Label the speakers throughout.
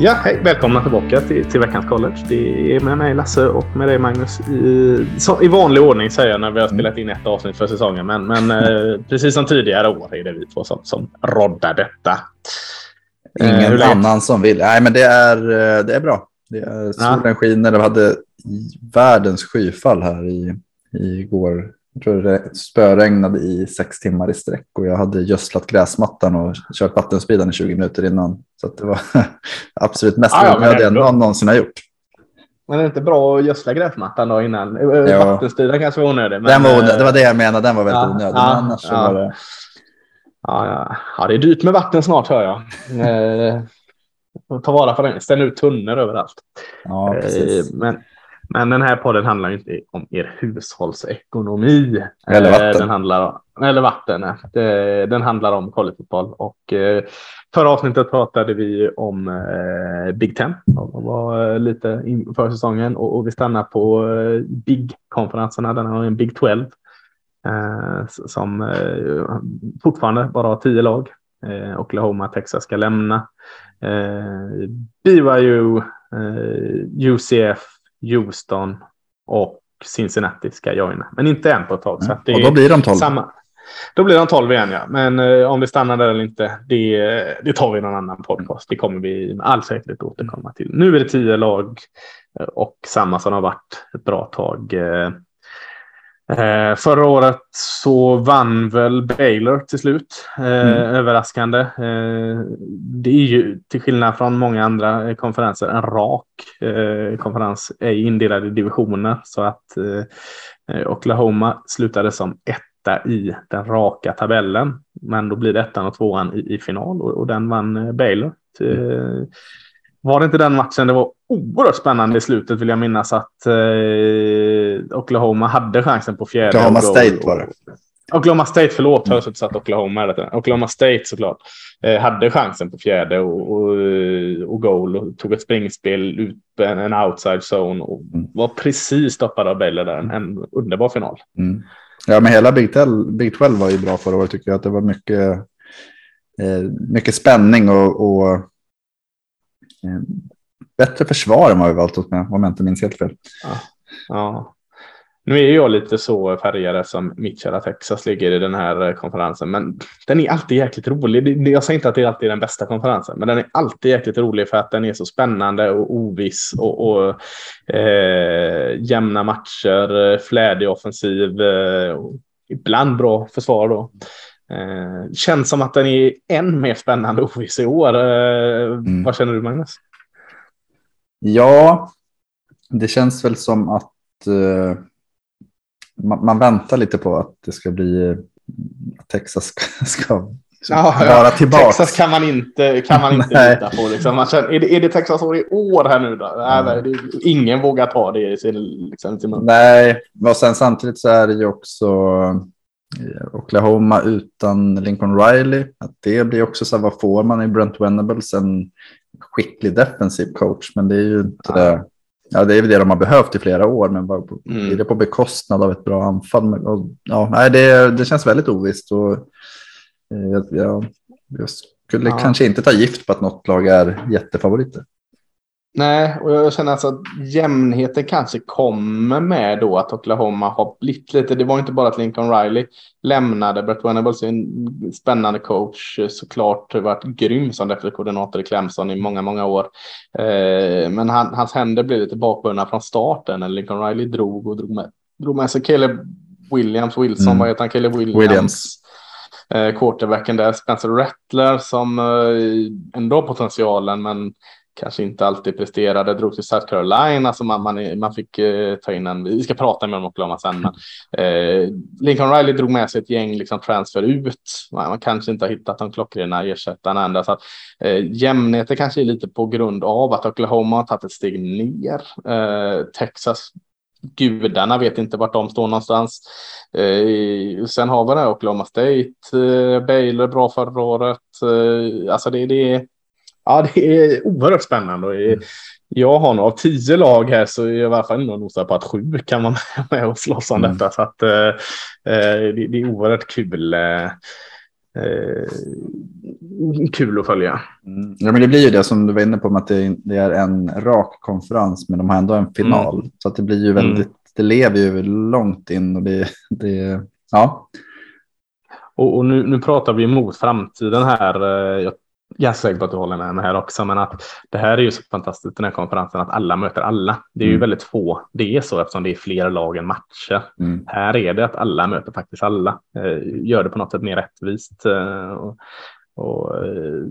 Speaker 1: Ja, hej! Välkomna tillbaka till, till veckans college. Det är med mig Lasse och med dig Magnus. I, så, i vanlig ordning säger jag när vi har spelat in ett avsnitt för säsongen. Men, men eh, precis som tidigare år är det vi två som, som roddar detta.
Speaker 2: Ingen eh, annan som vill. Nej, men det är, eh, det är bra. Det är, solen ja. skiner. Det hade världens skyfall här i, igår jag tror det spöregnade i sex timmar i sträck och jag hade gödslat gräsmattan och kört vattenspridaren i 20 minuter innan. Så det var absolut mest ah, onödiga ja, någon någonsin har gjort.
Speaker 1: Men är det inte bra att gödsla gräsmattan då innan? Ja. Vattenspridaren kanske var onödig.
Speaker 2: Men... Den var onödig. Det var det jag menade, den var väldigt ja, onödig. Ja, annars
Speaker 1: ja.
Speaker 2: var det...
Speaker 1: Ja, ja. ja, det är dyrt med vatten snart hör jag. eh, ta vara på den. Ställ ut tunnor överallt.
Speaker 2: Ja, precis.
Speaker 1: Eh, men, men den här podden handlar inte om er hushållsekonomi.
Speaker 2: Eller vatten.
Speaker 1: Den handlar, eller vatten. Den handlar om collegefotboll. Och eh, förra avsnittet pratade vi om eh, Big Ten. Och var eh, lite inför säsongen. Och vi stannar på Big-konferenserna. Den har en Big 12. Som fortfarande bara har tio lag. Oklahoma, Texas ska lämna. BYU, UCF, Houston och Cincinnati ska joina. Men inte än på ett tag.
Speaker 2: Det och då blir de 12. Samma.
Speaker 1: Då blir de 12 igen ja. Men eh, om vi stannar där eller inte, det, det tar vi i någon annan podcast. Det kommer vi med all säkerhet återkomma till. Nu är det 10 lag eh, och samma som har varit ett bra tag. Eh, Eh, förra året så vann väl Baylor till slut. Eh, mm. Överraskande. Eh, det är ju till skillnad från många andra konferenser en rak eh, konferens. Är indelad i divisioner så att eh, Oklahoma slutade som etta i den raka tabellen. Men då blir det ettan och tvåan i, i final och, och den vann eh, Baylor. Mm. Var det inte den matchen det var oerhört spännande i slutet vill jag minnas att eh, Oklahoma hade chansen på fjärde.
Speaker 2: Oklahoma State var det.
Speaker 1: Oklahoma State, förlåt, mm. jag har satt Oklahoma. Oklahoma State såklart. Eh, hade chansen på fjärde och, och, och goal och tog ett springspel ut en, en outside zone och mm. var precis stoppad av Baylor där. En, en underbar final.
Speaker 2: Mm. Ja, men hela Big 12, Big 12 var ju bra förra året tycker jag. Att det var mycket, eh, mycket spänning och, och eh, bättre försvar än vad vi valt oss med, om jag inte minns helt fel.
Speaker 1: Ja. ja. Nu är jag lite så färgad som Mitchell Texas ligger i den här konferensen, men den är alltid jäkligt rolig. Jag säger inte att det är alltid den bästa konferensen, men den är alltid jäkligt rolig för att den är så spännande och oviss och, och eh, jämna matcher, flädig offensiv, eh, ibland bra försvar då. Eh, känns som att den är än mer spännande och oviss i år. Eh, mm. Vad känner du Magnus?
Speaker 2: Ja, det känns väl som att uh, man, man, väntar lite på att det ska bli att Texas ska, ska
Speaker 1: ja, vara tillbaka. Texas kan man inte, kan man inte lita på. Liksom. Man känner, är, det, är det Texas år i år här nu då? Nej, nej, det, ingen vågar ta det i sin, liksom,
Speaker 2: sin Nej, och sen samtidigt så är det ju också eh, Oklahoma utan Lincoln Riley. Att det blir också så här, vad får man i Brent Venables? En skicklig defensiv coach, men det är ju inte ja. Ja, det är väl det de har behövt i flera år, men bara på, mm. är det på bekostnad av ett bra anfall? Och, ja, nej, det, det känns väldigt ovisst. Och, eh, ja, jag skulle ja. kanske inte ta gift på att något lag är jättefavoriter.
Speaker 1: Nej, och jag känner alltså att jämnheten kanske kommer med då att Oklahoma har blivit lite. Det var inte bara att Lincoln Riley lämnade. Brett Venables är en spännande coach, såklart varit grym som defensiv koordinator i Clemson i många, många år. Eh, men han, hans händer blev lite bakbundna från starten när Lincoln Riley drog och drog med, drog med sig Caleb Williams, Wilson, mm. vad heter han? Caleb Williams. Williams. Eh, quarterbacken där, Spencer Rattler som eh, ändå har potentialen men kanske inte alltid presterade, drog till South Carolina så man, man, man fick eh, ta in en, vi ska prata mer om Oklahoma sen, men eh, Lincoln Riley drog med sig ett gäng liksom transfer ut. Man, man kanske inte har hittat de klockrena ersättarna ända så att eh, jämnheten kanske är lite på grund av att Oklahoma har tagit ett steg ner. Eh, Texas gudarna vet inte vart de står någonstans. Eh, sen har vi det Oklahoma State, eh, Baylor bra förra året. Eh, alltså det, det är ja, det är oerhört spännande. Mm. Jag har nog av tio lag här så är jag i alla fall nosar på att sju kan man med och slåss om mm. detta. Så att, eh, eh, det, det, är oerhört kul. Eh, eh, kul att följa.
Speaker 2: Mm. Ja, men det blir ju det som du var inne på, med att det, det är en rak konferens, men de har ändå en final. Mm. Så att det blir ju väldigt, mm. det lever ju långt in och det, det ja.
Speaker 1: Och, och nu, nu pratar vi mot framtiden här. Eh, jag ganska säker på att du håller med mig här också, men att det här är ju så fantastiskt den här konferensen att alla möter alla. Det är mm. ju väldigt få. Det är så eftersom det är fler lag än matcher. Mm. Här är det att alla möter faktiskt alla. Eh, gör det på något sätt mer rättvist. Eh, och, och, eh,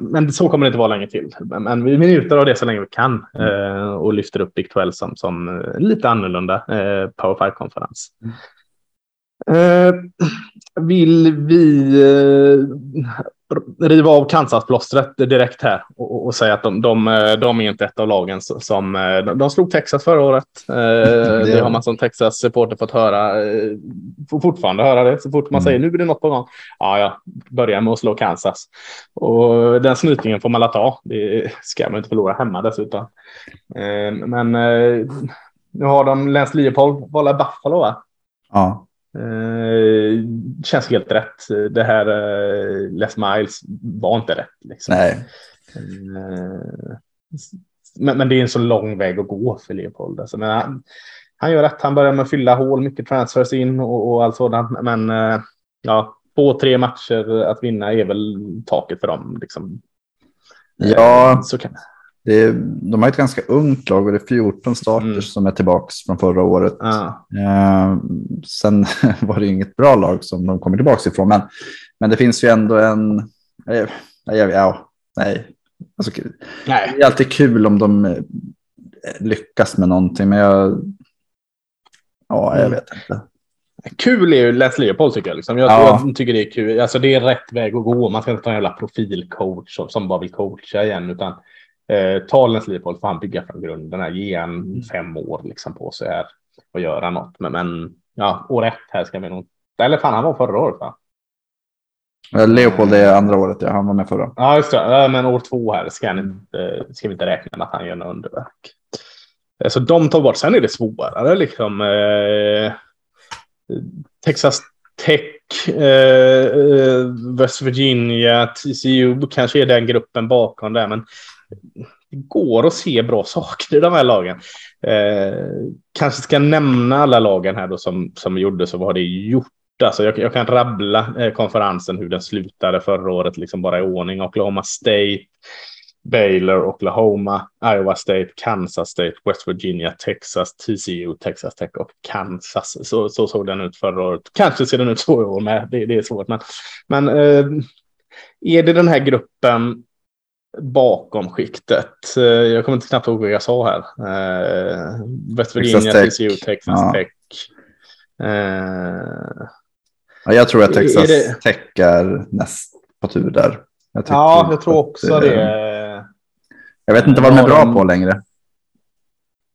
Speaker 1: men så kommer det inte vara länge till. Men vi njuter av det så länge vi kan mm. och lyfter upp Big 12 som, som lite annorlunda Power 5-konferens. Eh, vill vi riva av Kansas-plåstret direkt här och, och, säga att de, de, de, är inte ett av lagen som... De, de slog Texas förra året. det, det har man som Texas-supporter fått höra. Får fortfarande höra det så fort man mm. säger nu blir det något på gång. Ja, ja, börja med att slå Kansas. Och den snytningen får man la ta. Det ska man inte förlora hemma dessutom. Men nu har de Lance Leopold, var Buffalo va?
Speaker 2: Ja.
Speaker 1: Eh, känns helt rätt. Det här eh, Les Miles var inte rätt. Liksom.
Speaker 2: Nej.
Speaker 1: Eh, men, men, det är en så lång väg att gå för Leopold. Alltså, men han, han gör rätt. Han börjar med att fylla hål, mycket transfers in och, och allt sådant. Men eh, ja, två, tre matcher att vinna är väl taket för dem. Liksom.
Speaker 2: Ja, så kan det är, de har ett ganska ungt lag och det är 14 starters mm. som är tillbaka från förra året.
Speaker 1: Ja.
Speaker 2: Eh, sen var det inget bra lag som de kommer tillbaka ifrån, men, men det finns ju ändå en... Eh, ja, nej. Alltså, nej. Det är alltid kul om de eh, lyckas med någonting, men jag... Ja, jag mm. vet inte.
Speaker 1: Kul är ju Les Leopold tycker jag. Liksom. Jag, ja. jag, tycker det är kul. Alltså, det är rätt väg att gå. Man ska inte ta en jävla profilcoach som, som bara vill coacha igen, utan Eh, Talens Leopold får han bygga från grunden. Här, ge en mm. fem år liksom på sig här och göra något. Men, men ja, år ett här ska vi nog. Eller fan, han var förra året va?
Speaker 2: Leopold är andra året, ja. Han var med förra.
Speaker 1: Ja, just det. Men år två här ska, han inte, ska vi inte räkna med att han gör något underverk. Eh, så de tar bort. Sen är det svårare liksom. Eh, Texas Tech, eh, eh West Virginia, TCU kanske är den gruppen bakom där. Men det går att se bra saker i de här lagen. Eh, kanske ska nämna alla lagen här då som, som gjorde så vad det gjort. Alltså jag, jag kan rabbla eh, konferensen hur den slutade förra året, liksom bara i ordning. Oklahoma State, Baylor, Oklahoma, Iowa State, Kansas State, West Virginia, Texas, TCU, Texas Tech och Kansas. Så, så såg den ut förra året. Kanske ser den ut så i år med. Det, det är svårt. Men, men eh, är det den här gruppen bakom skiktet. Eh, jag kommer inte knappt ihåg vad jag sa här. Uh, West Virginia, TCU, Texas ja. Tech.
Speaker 2: Uh, ja, jag tror att Texas är det... Tech är näst på tur där.
Speaker 1: Jag ja, jag tror också att, det.
Speaker 2: Jag vet inte vad de är bra på längre.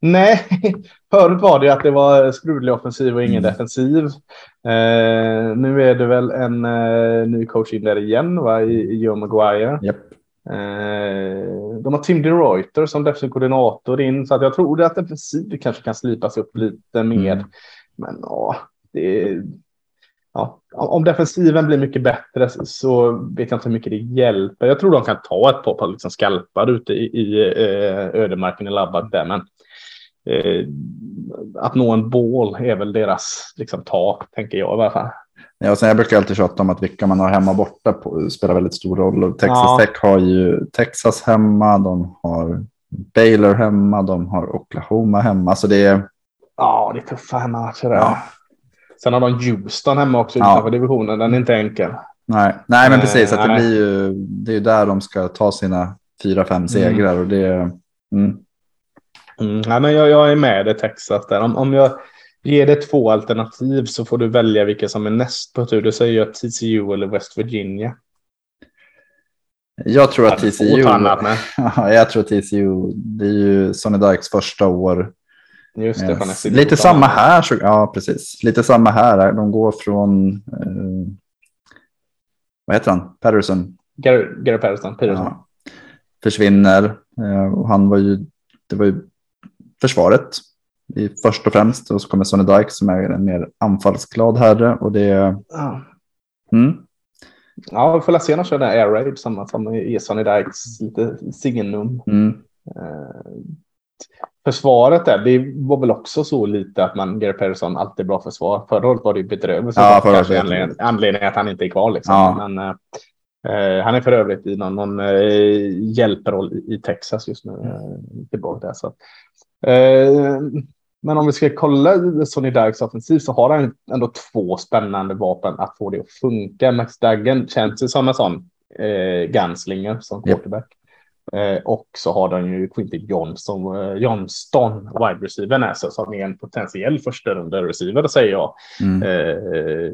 Speaker 1: Nej, förut var det att det var sprudlig offensiv och ingen mm. defensiv. Eh, nu är det väl en eh, ny coach in där igen, va, i, i Joe Maguire.
Speaker 2: Yep.
Speaker 1: Eh, de har Tim DeReuter som defensiv koordinator in, så att jag tror att defensiv kanske kan slipas upp lite mer. Mm. Men ja, det ja, om defensiven blir mycket bättre så vet jag inte hur mycket det hjälper. Jag tror de kan ta ett par liksom skalpar ute i, i eh, ödemarken i Labbak där, men eh, att nå en bål är väl deras liksom, tak, tänker jag i alla fall.
Speaker 2: Ja, sen jag brukar alltid tjata om att vilka man har hemma och borta på, spelar väldigt stor roll. Och Texas ja. Tech har ju Texas hemma, de har Baylor hemma, de har Oklahoma hemma. Så det är...
Speaker 1: Ja, det är tuffa hemmamatcher. Ja. Sen har de Houston hemma också ja. utanför divisionen. Den är inte enkel.
Speaker 2: Nej, Nej men precis. Att det, blir ju, det är ju där de ska ta sina fyra, fem segrar. Mm. Och det, mm.
Speaker 1: Mm, nej, men jag, jag är med i Texas där. Om, om jag Ger det två alternativ så får du välja vilka som är näst på tur. Du säger jag TCU eller West Virginia.
Speaker 2: Jag tror att TCU. jag tror att TCU. Det är ju Sonny Dykes första år.
Speaker 1: Just det, yes.
Speaker 2: Lite samma här. Så, ja, precis. Lite samma här. De går från. Eh, vad heter han? Patterson.
Speaker 1: Gary, Gary Patterson. Patterson. Ja.
Speaker 2: Försvinner. Eh, och han var ju. Det var ju försvaret i först och främst. Och så kommer Sonny Dyke som är en mer anfallsglad herre. Och det,
Speaker 1: ja.
Speaker 2: mm.
Speaker 1: Ja, vi får se när kör den Air Raid samma som i Sonny Dykes lite signum.
Speaker 2: Mm.
Speaker 1: Eh, försvaret där, det var väl också så lite att man, Gary Persson, alltid bra försvar. Förra året var det ju bedrövligt.
Speaker 2: Ja,
Speaker 1: anledningen, anledningen att han inte är kvar liksom.
Speaker 2: Ja.
Speaker 1: Men, eh, eh, han är för övrigt i någon, någon eh, hjälproll i, i Texas just nu. Tillbaka där, så. Eh, men om vi ska kolla Sonny Dykes offensiv så har han ändå två spännande vapen att få det att funka. Max Duggan känns ju som en sån eh, gunslinger som quarterback. Eh, och så har de ju Quinty Johnson, eh, Johnston, wide receiver näsa, som är en potentiell första runda receiver, säger jag.
Speaker 2: Mm.
Speaker 1: Eh,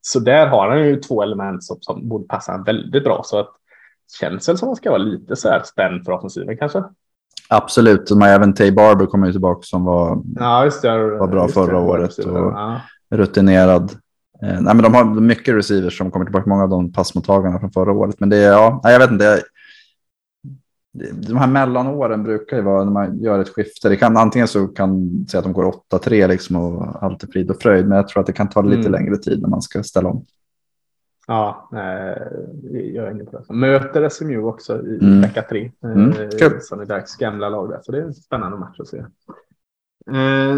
Speaker 1: så där har han ju två element som, som borde passa väldigt bra. Så att känns väl som att han ska vara lite så här spänd för offensiven kanske.
Speaker 2: Absolut, har även Tay Barber kommer ju tillbaka som var
Speaker 1: Ja, just det.
Speaker 2: Var bra förra
Speaker 1: det,
Speaker 2: året
Speaker 1: receiver.
Speaker 2: och-
Speaker 1: Ja.
Speaker 2: rutinerad. Eh, nej, men de har mycket receivers som kommer tillbaka, många av de passmottagarna från förra året. Men det är, ja, nej, jag vet inte. Det- de här mellanåren brukar ju vara när man gör ett skifte. Det kan, antingen så kan säga att de går 8-3 liksom och allt är frid och fröjd. Men jag tror att det kan ta lite
Speaker 1: Mm.
Speaker 2: längre tid när man ska ställa om.
Speaker 1: Ja, eh, jag är inne på det. Möter SMU också i
Speaker 2: Mm.
Speaker 1: vecka tre. Eh,
Speaker 2: Mm.
Speaker 1: Som är Dykes gamla lag där. Så det är en spännande match att se. Eh,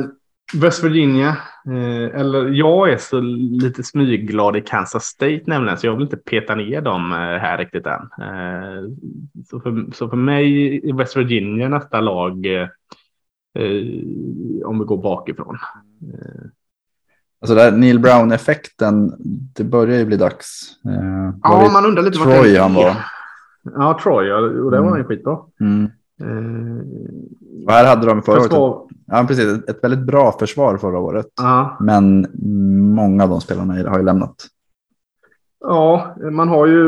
Speaker 1: West Virginia. Eh, eller jag är så lite smygglad i Kansas State nämligen. Så jag vill inte peta ner dem eh, här riktigt än. Eh, så, för, så för mig är West Virginia nästa lag. Om vi går bakifrån. Eh,
Speaker 2: Alltså där Neil Brown-effekten, det börjar ju bli dags. Eh,
Speaker 1: ja,
Speaker 2: det
Speaker 1: man undrar lite
Speaker 2: Troy
Speaker 1: den
Speaker 2: han
Speaker 1: är.
Speaker 2: var.
Speaker 1: Ja, Troy. Och det var
Speaker 2: Mm.
Speaker 1: ju skitbra.
Speaker 2: Mm.
Speaker 1: Eh,
Speaker 2: Och här hade de förra året, ja, precis, ett- väldigt bra försvar förra året.
Speaker 1: ja,
Speaker 2: Men många av de spelarna har ju lämnat.
Speaker 1: ja, man har ju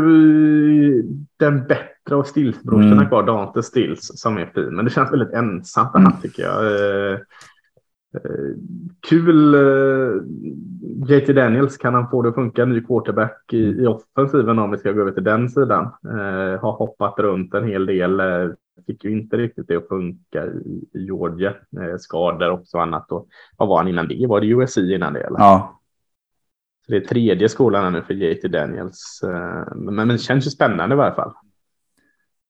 Speaker 1: eh, den bättre av Stills-brorsorna
Speaker 2: Mm.
Speaker 1: kvar, Dante Stills, som är fin. Men det känns väldigt ensamt det
Speaker 2: Mm.
Speaker 1: här tycker jag. Eh, kul. Eh, JT Daniels, kan han få det att funka? Ny quarterback i, i offensiven om vi ska gå över till den sidan. Eh, har hoppat runt en hel del. Eh, fick ju inte riktigt det att funka i, i Georgia. Eh, skador och så annat. Och, vad var han innan det? Var det USC innan det? Eller?
Speaker 2: Ja,
Speaker 1: Så det är tredje skolan nu för JT Daniels. Eh, Men, men det känns ju spännande i varje fall.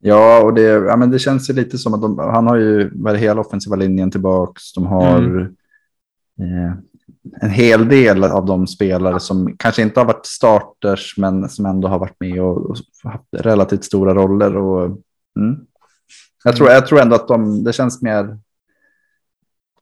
Speaker 2: Ja och det, ja, men det känns ju lite som att de, han har ju varit hela offensiva linjen tillbaks. De har
Speaker 1: Mm.
Speaker 2: eh, en hel del av de spelare som kanske inte har varit starters men som ändå har varit med och, och haft relativt stora roller. Och, mm. jag, tror, jag tror ändå att de, det känns mer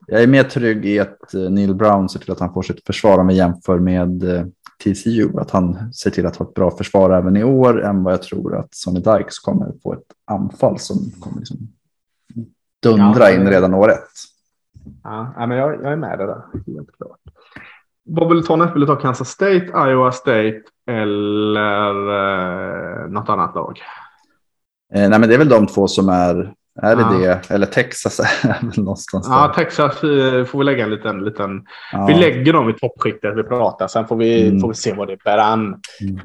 Speaker 2: jag är mer trygg i att eh, Neil Brown ser till att han får sitt försvar om vi jämför med eh, TCU. Att han ser till att ha ett bra försvar även i år än vad jag tror att Sonny Dykes kommer få ett anfall som kommer liksom dundra
Speaker 1: Ja,
Speaker 2: in redan år ett.
Speaker 1: Ja, ja, men jag, jag är med det där. Helt klart. Vad vill du ta näst? Vill du ta Kansas State, Iowa State eller eh, något annat lag?
Speaker 2: Eh, nej, men det är väl de två som är, är det
Speaker 1: Ja.
Speaker 2: det? Eller Texas är väl någonstans
Speaker 1: Ja,
Speaker 2: där.
Speaker 1: Texas eh, får vi lägga en liten... liten
Speaker 2: Ja,
Speaker 1: Vi lägger dem i toppskiktet vi pratar. Sen får vi,
Speaker 2: Mm.
Speaker 1: får vi se vad det bär an.
Speaker 2: Mm.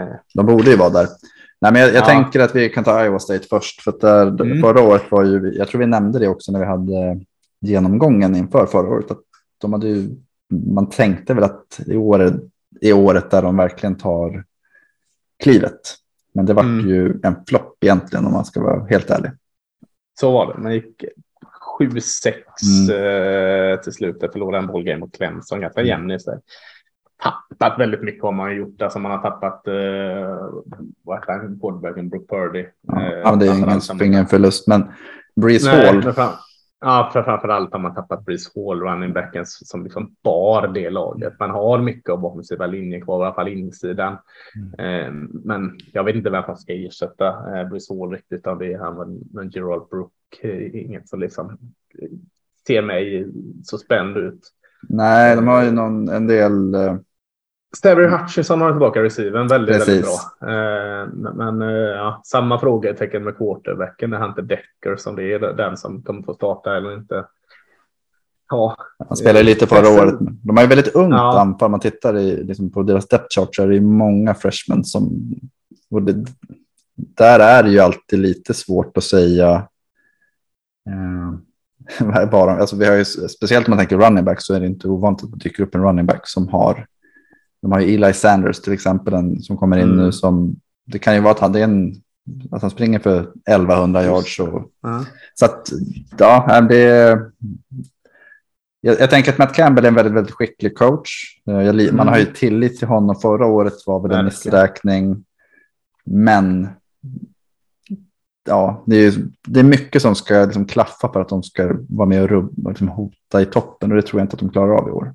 Speaker 1: Eh,
Speaker 2: De borde ju vara där. Nej, men jag, jag
Speaker 1: Ja.
Speaker 2: tänker att vi kan ta Iowa State först. För att där,
Speaker 1: Mm.
Speaker 2: förra året var ju, jag tror vi nämnde det också när vi hade genomgången inför förra året. Att de hade ju, man tänkte väl att i år är, i året där de verkligen tar klivet. Men det var
Speaker 1: Mm.
Speaker 2: ju en flopp egentligen om man ska vara helt ärlig.
Speaker 1: Så var det. Man gick 7-6
Speaker 2: Mm.
Speaker 1: eh, till slutet. Förlorade en bollgame mot Clemson. Ganska jämn i sig. Tappat väldigt mycket har man gjort. Alltså man har tappat, eh, vad heter han, quarterbacken Brook Purdy.
Speaker 2: Ja,
Speaker 1: Eh,
Speaker 2: ja, men det är ingen, ingen förlust. Men Breeze Hall,
Speaker 1: ja, för framförallt har man tappat Breeze Hall, running backen som liksom bar det laget. Man har mycket av offensiva linjen kvar, i alla fall insidan. Eh, men jag vet inte vem som ska ersätta eh, Breeze Hall riktigt av det. Han var men Gerald Brook, eh, inget som liksom eh, ser mig så spänd ut.
Speaker 2: nej, de har ju någon, en del.
Speaker 1: Stavry Hutchinson har tillbaka receiven väldigt, väldigt
Speaker 2: Precis.
Speaker 1: bra. Eh, men eh, ja, samma frågetecken med quarterbacken. Det är inte Decker som det är den som kommer få starta eller inte. Ja,
Speaker 2: Han spelade ju lite förra året. De ju väldigt ungt
Speaker 1: Ja.
Speaker 2: anfall. Man tittar i, liksom på deras depth chart så är det många freshmen som... Det, där är det ju alltid lite svårt att säga. Eh, är bara, alltså vi har ju, speciellt om man tänker running back så är det inte ovanligt att det dyker upp en running back som har de har ju Eli Sanders till exempel en, som kommer in mm. nu som det kan ju vara att han, är en, att han springer för 1100 yards. Och, mm. Så att ja, det jag, jag, tänker att Matt Campbell är en väldigt, väldigt skicklig coach. Eh, jag, man mm. har ju tillit till honom. Förra året var väl en missräkning. Men ja, det är, det är mycket som ska liksom klaffa för att de ska vara med och rubba, liksom hota i toppen och det tror jag inte att de klarar av i år.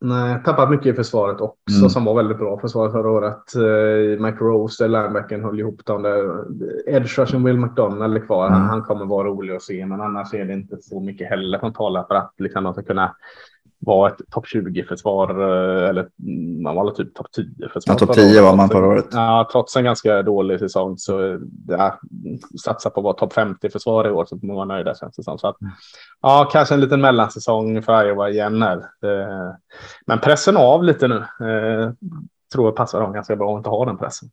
Speaker 1: Nej, tappat mycket i försvaret också mm. som var väldigt bra försvaret förra året. Uh, Mike Rose, linebacken, höll ihop dem där. Edge Rushen Will McDonald är kvar. Mm. Han, han, kommer vara rolig att se, men annars är det inte så mycket heller som talar för att liksom, ska kunna var ett topp 20-försvar, eh, eller man var typ topp 10-försvar.
Speaker 2: Ja, topp 10 var man förra året.
Speaker 1: Ja, trots en ganska dålig säsong så ja, satsa på att vara topp 50-försvar i år så får man vara nöjda känns det som. Så att, ja, kanske en liten mellansäsong för Iowa igen här. Eh, men pressen av lite nu. Eh, tror jag passar dem ganska bra att inte ha den pressen.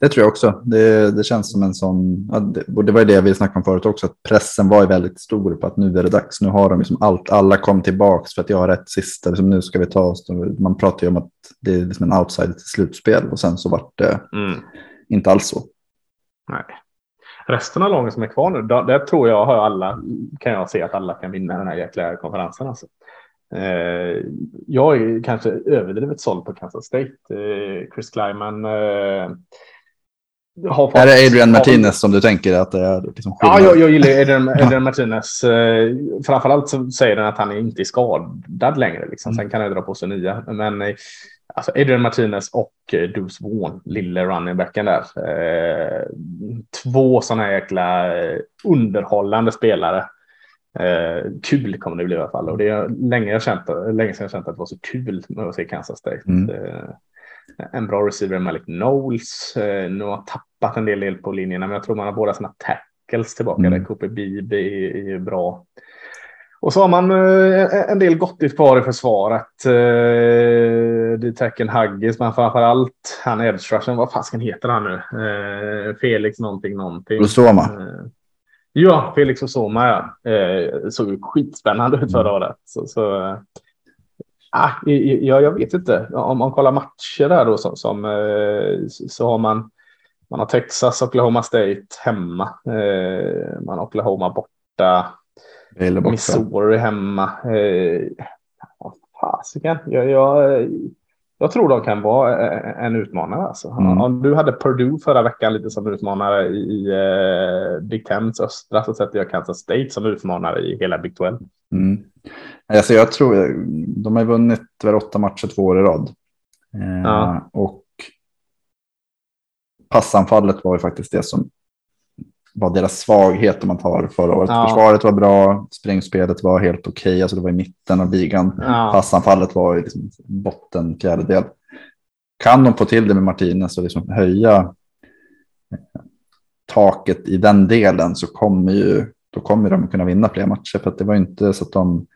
Speaker 2: Det tror jag också. Det, det känns som en sån, ja, det, och det var ju det vi snackade om förut också, att pressen var ju väldigt stor på att nu är det dags. Nu har de liksom allt, alla kom tillbaks för att jag har rätt sista, liksom, nu ska vi ta oss. Man pratar ju om att det är liksom en outside till slutspel och sen så vart det mm. inte alls så.
Speaker 1: Nej. Resten av lagen som är kvar nu, där tror jag har alla, kan jag se att alla kan vinna den här jäkla konferensen. Alltså. Eh, jag är kanske överdrivet såld på Kansas State. Eh, Chris Kleiman eh,
Speaker 2: har fått, är det Adrian Martinez som du tänker att det är? Liksom
Speaker 1: ja, jag, jag gillar Adrian, Adrian Martinez. Eh, framförallt så säger den att han inte är skadad längre. Liksom. Sen mm. kan jag dra på sig nya. Men eh, alltså Adrian Martinez och eh, Deuce Vaughn, lille running backen där. Två sådana jäkla underhållande spelare. Kul kommer det bli i alla fall. Och det är länge, jag känt, länge sedan jag känt att det var så kul med att se Kansas State. Mm. En bra receiver, Malik Knowles. Nu har tappat en del, del på linjerna, men jag tror man har båda sina tackles tillbaka. Mm. Där Cooper Beebe är, är bra. Och så har man eh, en del gottigt kvar i försvaret. Eh, D-tacken Haggis, men framför allt han edge rushen. Vad fasken heter han nu? Eh, Felix någonting någonting.
Speaker 2: Osoma.
Speaker 1: Eh, ja, Felix Osoma ja. Eh, såg skitspännande ut förra mm. året. Så, så Ah, ja, jag vet inte. Om man kollar matcher där då som, som eh, så har man man har Texas, Oklahoma State hemma. Eh, man har Oklahoma borta. borta. Missouri hemma. Eh, fasiken. Jag, jag, jag tror de kan vara en utmanare. Alltså. Mm. Om du hade Purdue förra veckan lite som utmanare i eh, Big Tens östra så sätter jag Kansas State som utmanare i hela Big 12.
Speaker 2: Mm. Alltså jag tror, de har vunnit åtta matcher två år i rad. Eh, ja. Och passanfallet var ju faktiskt det som var deras svaghet om man tar förra året. Ja. Försvaret var bra, springspelet var helt okej, okay, alltså det var i mitten av ligan. Ja. Passanfallet var i liksom botten fjärdedel. Kan de få till det med Martinez och liksom höja taket i den delen så kommer ju då kommer de kunna vinna fler matcher. För att det var inte så att de,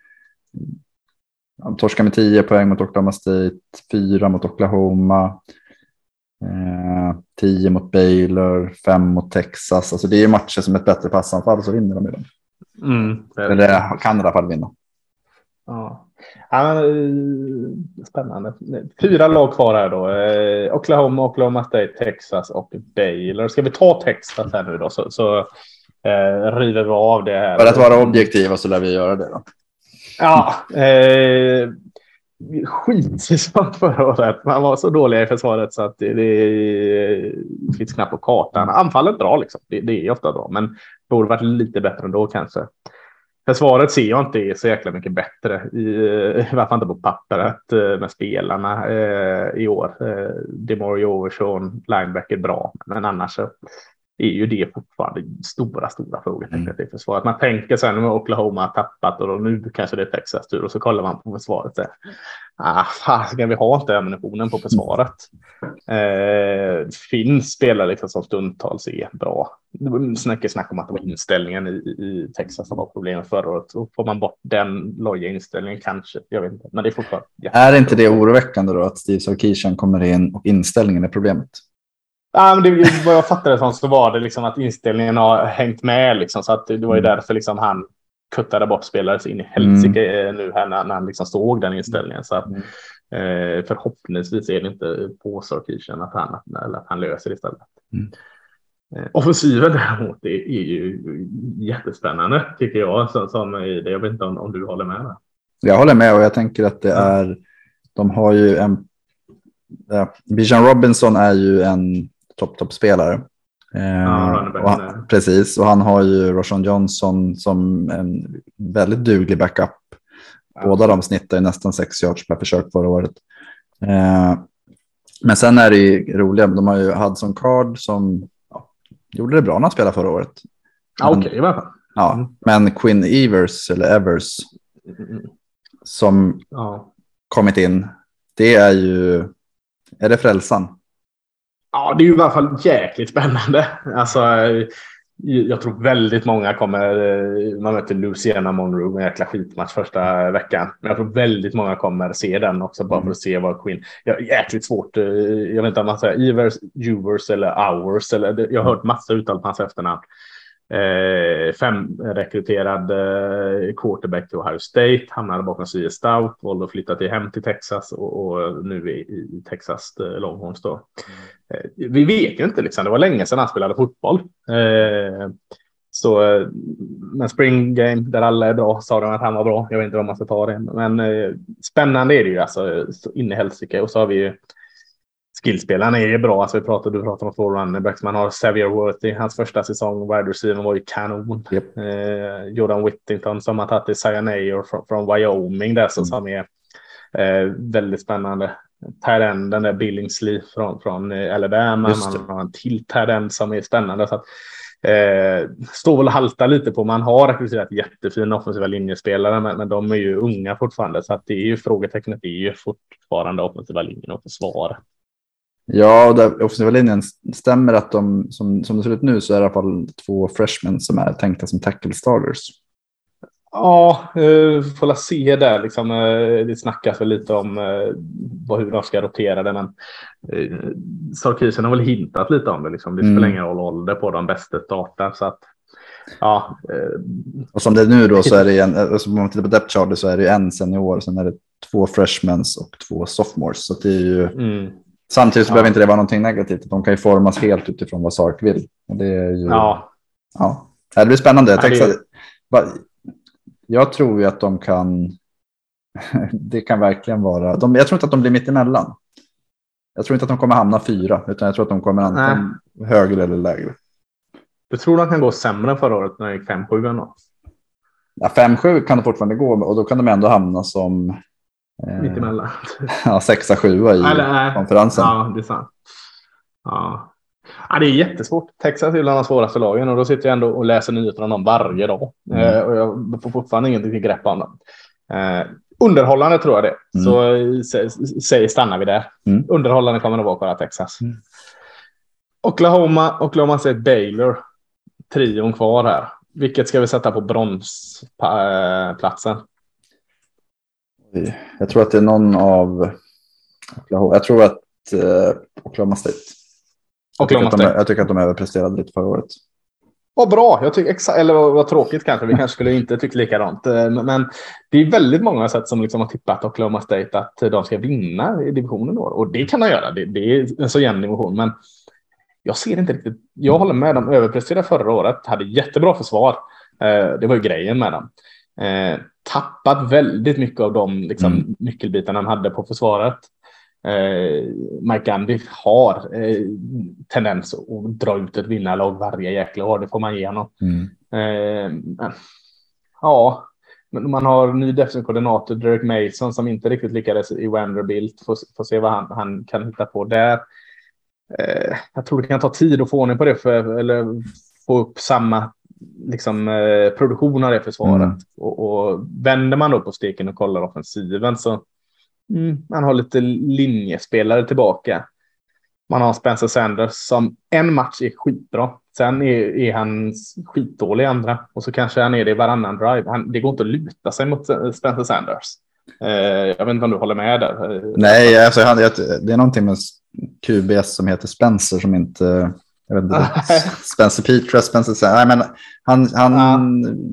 Speaker 2: de torskade med 10 poäng mot Oklahoma State, 4 mot Oklahoma, 10 mot Baylor, 5 mot Texas. Alltså det är matcher som ett bättre passanfall så vinner de i dem. Mm, Eller kan i alla fall vinna.
Speaker 1: Ja. Ja, eh, spännande. Fyra lag kvar här då. Eh, Oklahoma, Oklahoma State, Texas och Baylor. Ska vi ta Texas här nu då så, så eh, river vi av det här.
Speaker 2: För att vara objektiva så lär vi göra det då.
Speaker 1: Ja, eh, skitsäsong förra året. Man var så dåliga i försvaret så att det, det finns knappt på kartan. Anfallet bra liksom. Det, det är ofta bra, men borde varit lite bättre ändå kanske. Försvaret ser jag inte är så jäkla mycket bättre, i, eh, i varför inte på pappret eh, med spelarna eh, i år. Eh, Demario Overshawn, linebacker bra, men annars så är ju det fortfarande stora, stora frågetecknet mm. i försvaret. Man tänker sen med Oklahoma har tappat och nu kanske det är Texas tur och så kollar man på försvaret. Så, ah, fasiken, vi har inte ammunitionen på försvaret. Eh, finns spelare liksom som stundtals är bra. Snacket snack om att det var inställningen i, i Texas som var problemet förra året. Och får man bort den loja inställningen kanske, jag vet inte, men det är fortfarande.
Speaker 2: Är inte det oroväckande då att Steve Sarkisian kommer in och inställningen är problemet?
Speaker 1: Ja, men det, vad jag fattade som så var det liksom att inställningen har hängt med. Liksom, så att det var ju mm. därför liksom han kuttade bort spelare så in i helsike mm. nu här när, när han liksom såg den inställningen. Så att, mm. Eh, förhoppningsvis är det inte på Sarkisian att han, eller att han löser det istället. Mm. Eh, offensiven däremot är, är ju jättespännande tycker jag. Som, som det. Jag vet inte om, om du håller med. Där.
Speaker 2: Jag håller med och jag tänker att det är, de har ju en, ja, Bijan Robinson är ju en topp-topp-spelare.
Speaker 1: Ja,
Speaker 2: eh, och han, precis, och han har ju Roshan Johnson som en väldigt duglig backup. Båda de snittar nästan sex yards per försök förra året. Eh, men sen är det ju roliga, de har ju Hudson Card som ja, gjorde det bra när han spelade förra året.
Speaker 1: Ja, Okej, okay, i alla fall.
Speaker 2: Ja, men Quinn Evers, eller Evers, som ja. kommit in, det är ju, är det frälsan?
Speaker 1: Ja, det är ju i alla fall jäkligt spännande. Alltså, jag tror väldigt många kommer, eh, man möter Luciana Monroe, en jäkla skitmatch första veckan. Men jag tror väldigt många kommer se den också bara för att se vad Queen, jag jäkligt svårt, eh, jag vet inte om man säger Evers, Uvers eller Hours, eller, jag har hört massa uttal på hans efternamn eh, femrekryterad eh, quarterback till Ohio State, hamnade bakom C.S. Stout, valde att flytta till hem till Texas och, och nu är i Texas eh, Longhorns. Då. Eh, vi vet ju inte, liksom. det var länge sedan han spelade fotboll. Eh, så, eh, men spring game där alla är bra sa de att han var bra. Jag vet inte om man ska ta det, men eh, spännande är det ju alltså in i helsike. Och så har vi ju skillspelarna är ju bra. Alltså vi pratade, du pratade om två runnerbacks. Man har Xavier Worthy. Hans första säsong wide receiver var ju kanon. Yep. Eh, Jordan Whittington som har tagit till Cyaneo från, från Wyoming där mm. som är eh, väldigt spännande. Tyrend, den där Billingsley från, från eh, Alabama. Man har en till Tyrend som är spännande. Så att, eh, står väl och haltar lite på. Man har rekryterat jättefina offensiva linjespelare, men, men de är ju unga fortfarande. Så att det är ju frågetecknet. Det är ju fortfarande offensiva linjen och försvaret.
Speaker 2: Ja, och där offensiva linjen stämmer att de, som, som det ser ut nu så är det i alla fall två freshmen som är tänkta som tackle starters.
Speaker 1: Ja, uh, får se där. Liksom, uh, det snackas väl lite om uh, hur de ska rotera det, men Sarkisen har väl hintat lite om det. Liksom. Det spelar mm. ingen roll ålder på de bästa startar. Så att, ja,
Speaker 2: och som det är nu då så är det en, alltså, om man tittar på depth chart så är det en senior, sen är det två freshmens och två sophomores. Så det är ju mm. Samtidigt så ja. behöver inte det vara någonting negativt. De kan ju formas helt utifrån vad Sark vill. Och det är ju... Ja. ja. Det blir spännande. Ja, det... Jag tror ju att de kan... det kan verkligen vara... De... Jag tror inte att de blir mitt emellan. Jag tror inte att de kommer hamna fyra, utan jag tror att de kommer antingen högre eller lägre.
Speaker 1: Du tror de kan gå sämre än förra året när det gick 5-7
Speaker 2: Ja, 5-7 kan de fortfarande gå och då kan de ändå hamna som
Speaker 1: Mittemellan.
Speaker 2: ja, sexa, sjua i Eller, konferensen.
Speaker 1: Ja, det är sant. Ja. ja, det är jättesvårt. Texas är bland de svåraste lagen och då sitter jag ändå och läser nyheter om dem varje dag. Mm. Eh, och jag får fortfarande ingenting grepp om dem. Eh, underhållande tror jag det. Mm. Så säg, stannar vi där. Mm. Underhållande kommer det vara kolla Texas. Mm. Oklahoma, Oklahoma State Baylor. Trion kvar här. Vilket ska vi sätta på bronsplatsen?
Speaker 2: Jag tror att det är någon av Jag tror att eh, Oklahoma State.
Speaker 1: Oklahoma
Speaker 2: jag, tycker State. De, jag tycker att de överpresterade lite förra året.
Speaker 1: Vad bra, jag tycker, eller vad tråkigt kanske, vi kanske skulle inte tycka likadant. Eh, men det är väldigt många sätt som liksom har tippat Oklahoma State att de ska vinna i divisionen då. Och det kan de göra, det, det är en så jämn division. Men jag ser inte riktigt, jag håller med, de överpresterade förra året, hade jättebra försvar. Eh, det var ju grejen med dem. Eh, tappat väldigt mycket av de liksom, mm. nyckelbitarna de hade på försvaret. Eh, Mike Gandy har eh, tendens att dra ut ett vinnarlag varje jäkla år. Det får man ge honom. Mm. Eh, ja, man har ny defensiv koordinator, Derek Mason, som inte riktigt lyckades i Vanderbilt. Får, får se vad han, han kan hitta på där. Eh, jag tror det kan ta tid att få ordning på det, för, eller få upp samma liksom, eh, produktion av det försvaret. Mm. Och, och vänder man då på steken och kollar offensiven så mm, man har lite linjespelare tillbaka. Man har Spencer Sanders som en match är skitbra. Sen är, är han skitdålig i andra och så kanske han är det i varannan drive. Han, det går inte att luta sig mot Spencer Sanders. Eh, jag vet inte om du håller med där.
Speaker 2: Nej, alltså, det är någonting med QBS som heter Spencer som inte jag vet inte, Spencer Petra, Spencer Nej, men han, han,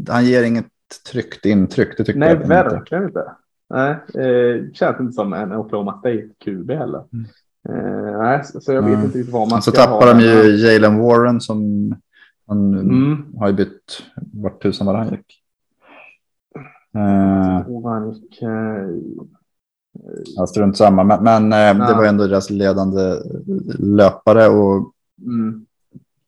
Speaker 2: ja. han ger inget tryggt intryck. Det tycker
Speaker 1: Nej,
Speaker 2: jag
Speaker 1: verkligen inte. Nej, eh, känns inte som en Oklahoma State-QB heller. Mm. Eh, nej, så jag vet mm. inte riktigt vad man
Speaker 2: så ska. Så tappar de ju Jalen Warren som han mm. har ju bytt vart tusan var han gick.
Speaker 1: Eh, eh,
Speaker 2: strunt samma, men, men eh, det var ändå deras ledande löpare. Och, mm.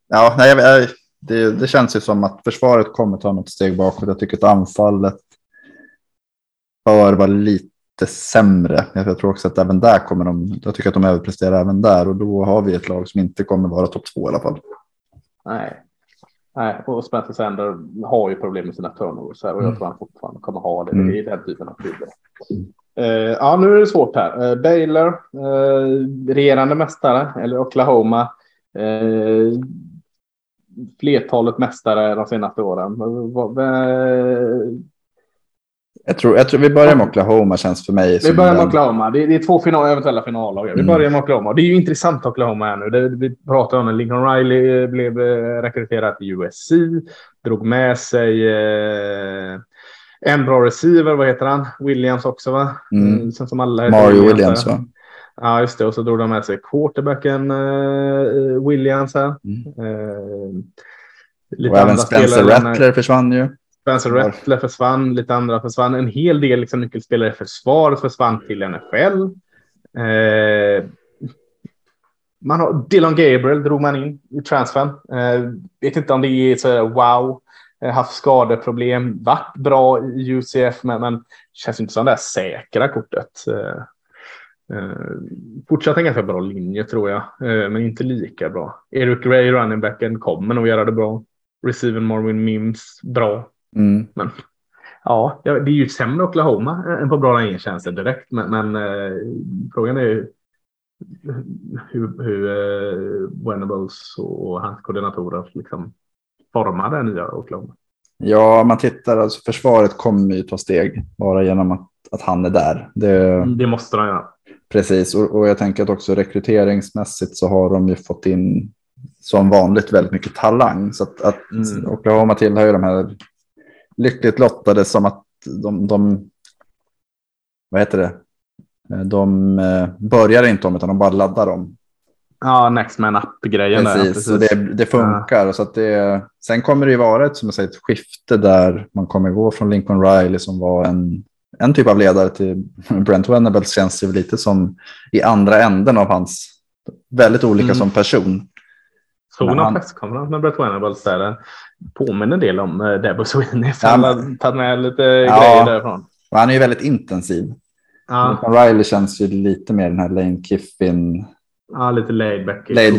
Speaker 2: Ja, nej, det, det, känns ju som att försvaret kommer ta något steg bakåt. Jag tycker att anfallet bör vara lite sämre. Jag tror också att även där kommer de, jag tycker att de överpresterar även där och då har vi ett lag som inte kommer vara topp två i alla fall.
Speaker 1: Nej, Nej, och Spencer Sander har ju problem med sina turnovers och jag mm. tror han fortfarande kommer ha det. Mm. Är den typen av klubbar. Uh, ja, nu är det svårt här. Uh, Baylor, uh, regerande mästare, eller Oklahoma. Uh, flertalet mästare de senaste åren.
Speaker 2: Jag tror, jag tror vi börjar med Oklahoma känns för mig.
Speaker 1: Vi börjar med Oklahoma. Det är, det är två final, eventuella finallagar. Vi mm. börjar med Oklahoma. Det är ju intressant Oklahoma här nu. Det, vi pratar om när Lincoln Riley blev rekryterad till USC. Drog med sig eh, en bra receiver, vad heter han? Williams också va?
Speaker 2: Mm. mm som alla Mario Williams va?
Speaker 1: Ja, just det. Och så drog de med sig quarterbacken uh, Williams här. Mm. Uh,
Speaker 2: och även Spencer Rattler försvann ju.
Speaker 1: Spencer Rattler försvann, lite andra försvann. En hel del liksom, nyckelspelare i försvaret försvann till NFL. Uh, man har, Dylan Gabriel drog man in i transfern. vet inte om det är så wow Eh, haft skadeproblem, varit bra i UCF, men, men känns inte som det där säkra kortet. Eh, eh, fortsatt en ganska bra linje tror jag, eh, men inte lika bra. Eric Ray, runningbacken, kommer nog göra det bra. Receiver Marvin Mims, bra.
Speaker 2: Mm.
Speaker 1: Men ja, det är ju sämre Oklahoma än på bra känns det direkt. Men, men eh, frågan är ju hur, hur eh, Venables och hans koordinatorer liksom forma det nya Oklahoma?
Speaker 2: Ja, man tittar, alltså försvaret kommer ju ta steg bara genom att, att han är där. Det,
Speaker 1: det måste han göra.
Speaker 2: Precis, och, och, jag tänker att också rekryteringsmässigt så har de ju fått in som vanligt väldigt mycket talang. Så att, att mm. Oklahoma tillhör ju de här lyckligt lottade som att de, de vad heter det, de eh, börjar inte om utan de bara laddar om.
Speaker 1: Ja, Next Man Up-grejen.
Speaker 2: Precis, precis. Och det, det funkar. Ja. Så att det, sen kommer det ju vara ett, som jag säger, ett skifte där man kommer gå från Lincoln Riley som var en, en typ av ledare till Brent Venables känns ju lite som i andra änden av hans väldigt olika mm. som person.
Speaker 1: Såg någon presskonferens med Brent Venables där påminner en del om uh, Debo Sweeney. Ja, han har tagit med lite ja, grejer därifrån.
Speaker 2: Han är ju väldigt intensiv. Ja. Riley känns ju lite mer den här Lane Kiffin
Speaker 1: Ja, lite laid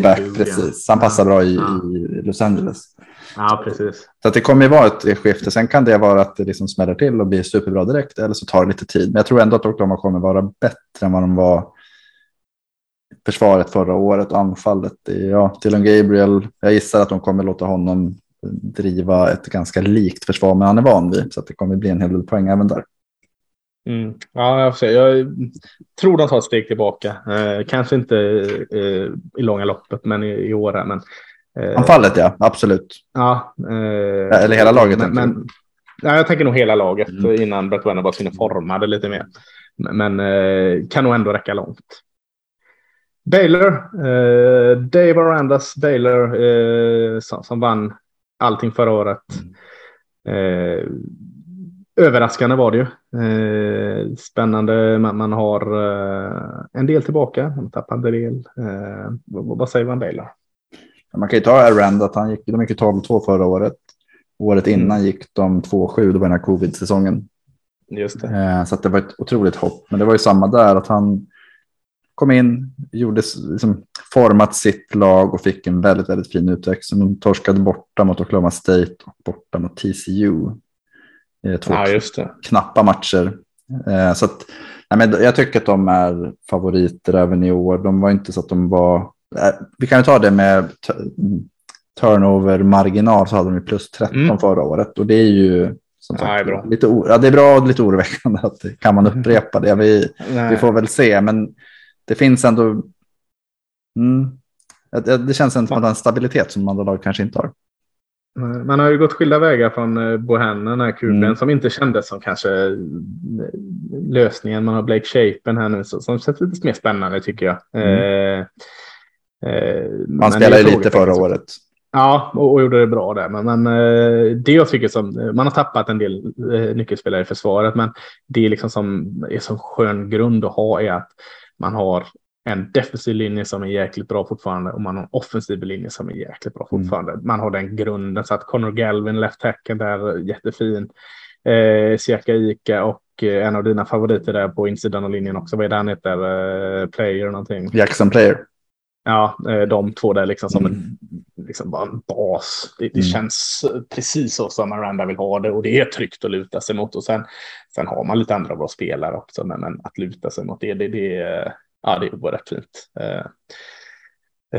Speaker 1: back.
Speaker 2: Precis. Han passar bra i, i, Los Angeles.
Speaker 1: Ja, precis.
Speaker 2: Så att det kommer ju vara ett skifte. Sen kan det vara att det liksom smäller till och blir superbra direkt eller så tar det lite tid. Men jag tror ändå att Oklahoma kommer vara bättre än vad de var försvaret förra året och anfallet. Ja, Dylan Gabriel, jag gissar att de kommer låta honom driva ett ganska likt försvar men han är van vid. Så att det kommer bli en hel del poäng även där.
Speaker 1: Mm. Ja, jag, får se. jag tror de tar ett steg tillbaka. Eh, kanske inte eh, i långa loppet, men i, i år. Men,
Speaker 2: eh, Anfallet ja, absolut.
Speaker 1: Ja,
Speaker 2: eh, Eller hela laget.
Speaker 1: Men, men, ja, jag tänker nog hela laget mm. innan Brett Wenner bara hinner forma det lite mer. Men eh, kan nog ändå räcka långt. Baylor, eh, Dave Arandas Baylor eh, som, som vann allting förra året. Mm överraskande var det ju. Eh, spännande. Man, man har eh, en del tillbaka. Man tappade en del. Eh, vad, vad, säger Van Baylor?
Speaker 2: Man kan ju ta Arand att han gick, de gick 12-2 förra året. Året mm. innan gick de 2-7, det var den här covid-säsongen.
Speaker 1: Just det.
Speaker 2: Eh, så det var ett otroligt hopp. Men det var ju samma där, att han kom in, gjorde, liksom, format sitt lag och fick en väldigt, väldigt fin utväxling. De torskade borta mot Oklahoma State och borta mot TCU. Två ja, knappa matcher. Eh, så att, nej, men jag tycker att de är favoriter även i år. De var inte så att de var... Eh, vi kan ju ta det med turnover-marginal så hade de plus 13 mm. förra året. Och det är ju som sagt, ja, bra. Lite, ja, det är bra och lite oroväckande. Att, kan man upprepa det? Vi, vi får väl se, men det finns ändå... Mm, det, det känns som att man har en stabilitet som andra lag kanske inte har.
Speaker 1: Man har ju gått skilda vägar från eh, Bohannon, den här kuben, mm. som inte kändes som kanske eh, lösningen. Man har Blake Shapen här nu som känns lite mer spännande tycker jag. Mm.
Speaker 2: Eh, eh, Man spelade ju lite förra året.
Speaker 1: Ja, och, och, gjorde det bra där. Men, men eh, det jag tycker som, man har tappat en del eh, nyckelspelare i försvaret, men det liksom som är som skön grund att ha är att man har en defensiv linje som är jäkligt bra fortfarande och man har en offensiv linje som är jäkligt bra mm. fortfarande. Mm. Man har den grunden så att Connor Galvin, left tacken där, jättefin. Eh, Siaka Ika och eh, en av dina favoriter där på insidan av linjen också. Vad är det han heter? Eh, player någonting.
Speaker 2: Jackson Player.
Speaker 1: Ja, eh, de två där liksom som mm. en, liksom bara en bas. Det, det mm. känns precis så som Miranda vill ha det och det är tryggt att luta sig mot. Och sen, sen har man lite andra bra spelare också, men, men att luta sig mot det, det, det ja, det var rätt fint. Eh,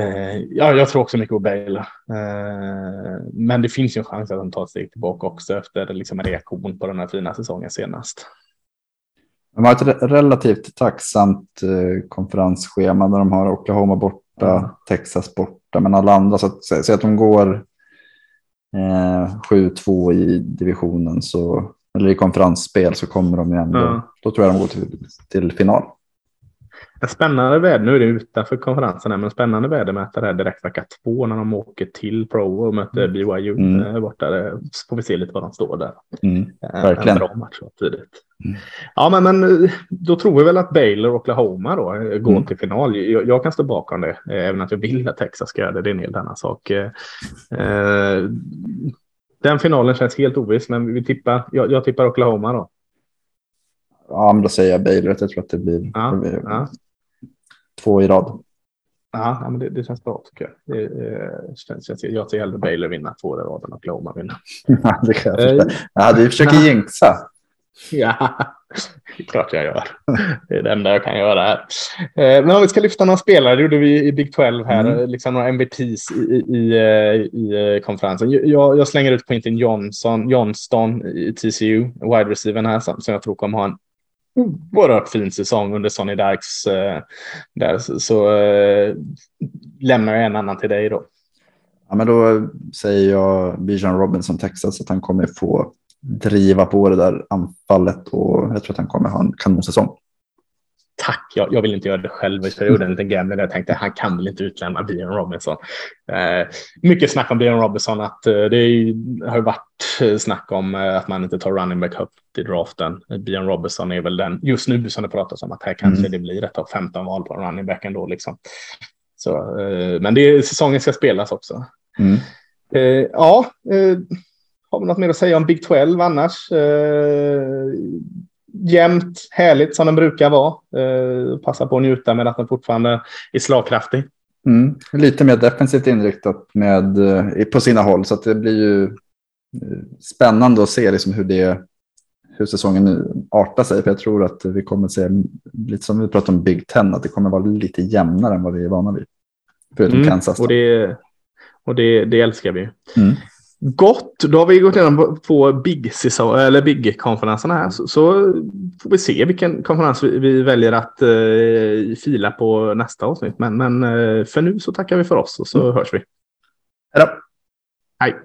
Speaker 1: eh, ja, jag tror också mycket på Bale. Eh, men det finns ju en chans att han tar ett steg tillbaka också efter liksom, en reaktion på den här fina säsongen senast.
Speaker 2: De har ett relativt tacksamt eh, konferensschema där de har Oklahoma borta. Texas borta, men alla andra så att säga att de går eh, 7-2 i divisionen så eller i konferensspel så kommer de ju ändå. Mm. Då tror jag de går till, till final.
Speaker 1: En spännande väder, nu är det utanför konferensen, men spännande vädermätare är direkt vecka två när de åker till Pro och möter mm. BYU mm. Eh, borta. Där får vi se lite vad de står där. Mm.
Speaker 2: Eh, Verkligen.
Speaker 1: En bra match tidigt. Mm. Ja, men, men eh, då tror vi väl att Baylor och Oklahoma då går mm. till final. Jag, jag, kan stå bakom det, även att jag vill att Texas ska göra det. Det är en helt annan sak. den finalen känns helt oviss, men vi tippar, jag, jag tippar Oklahoma då.
Speaker 2: Ja, men då säger jag Baylor. Jag tror att det blir, ja, det blir ja. två i rad.
Speaker 1: Ja, men det, det känns bra tycker jag. Det, det känns, jag, ser, jag ser hellre Baylor vinna två i rad än Oklahoma vinna.
Speaker 2: det kan jag förstå. Ja, du försöker ja. jinxa.
Speaker 1: Ja, klart jag gör. Det är det enda jag kan göra här. Eh, men om vi ska lyfta några spelare, det gjorde vi i Big 12 här, mm. liksom några MVPs i, i, i, eh, konferensen. Jag, jag, slänger ut Quintin Johnson, Johnston i TCU, wide receiver här, som jag tror kommer ha en oerhört fin säsong under Sonny Dykes. Eh, där, så, så eh, lämnar jag en annan till dig då.
Speaker 2: Ja, men då säger jag Bijan Robinson, Texas, att han kommer få driva på det där anfallet och jag tror att han kommer ha en kanonsäsong.
Speaker 1: Tack, jag, jag vill inte göra det själv. Jag gjorde en liten gamble där jag tänkte han kan väl inte utlämna Bion Robinson. Eh, mycket snack om Bion Robinson, att eh, det är, har varit eh, snack om eh, att man inte tar running back upp i draften. Bion Robinson är väl den just nu som det pratas om att här kanske mm. det blir ett av 15 val på running back ändå. Liksom. Så, eh, men det, säsongen ska spelas också. Mm. Eh, ja, har vi något mer att säga om Big 12 annars? Jämnt, härligt som den brukar vara. Eh, passa på att njuta med att den fortfarande är slagkraftig.
Speaker 2: Mm. Lite mer defensivt inriktat med, eh, på sina håll så det blir ju eh, spännande att se liksom hur, det, hur säsongen nu artar sig. För jag tror att vi kommer att se, lite som vi pratade om Big Ten, att det kommer att vara lite jämnare än vad vi är vana vid.
Speaker 1: Förutom mm. Kansas. Och, det, och det, det älskar vi. Mm. Gott, då har vi gått igenom på Big, eller Big konferenserna här. Så, så, får vi se vilken konferens vi, vi väljer att eh, fila på nästa avsnitt. Men, men eh, för nu så tackar vi för oss och så mm. hörs vi.
Speaker 2: Hej då.
Speaker 1: Hej.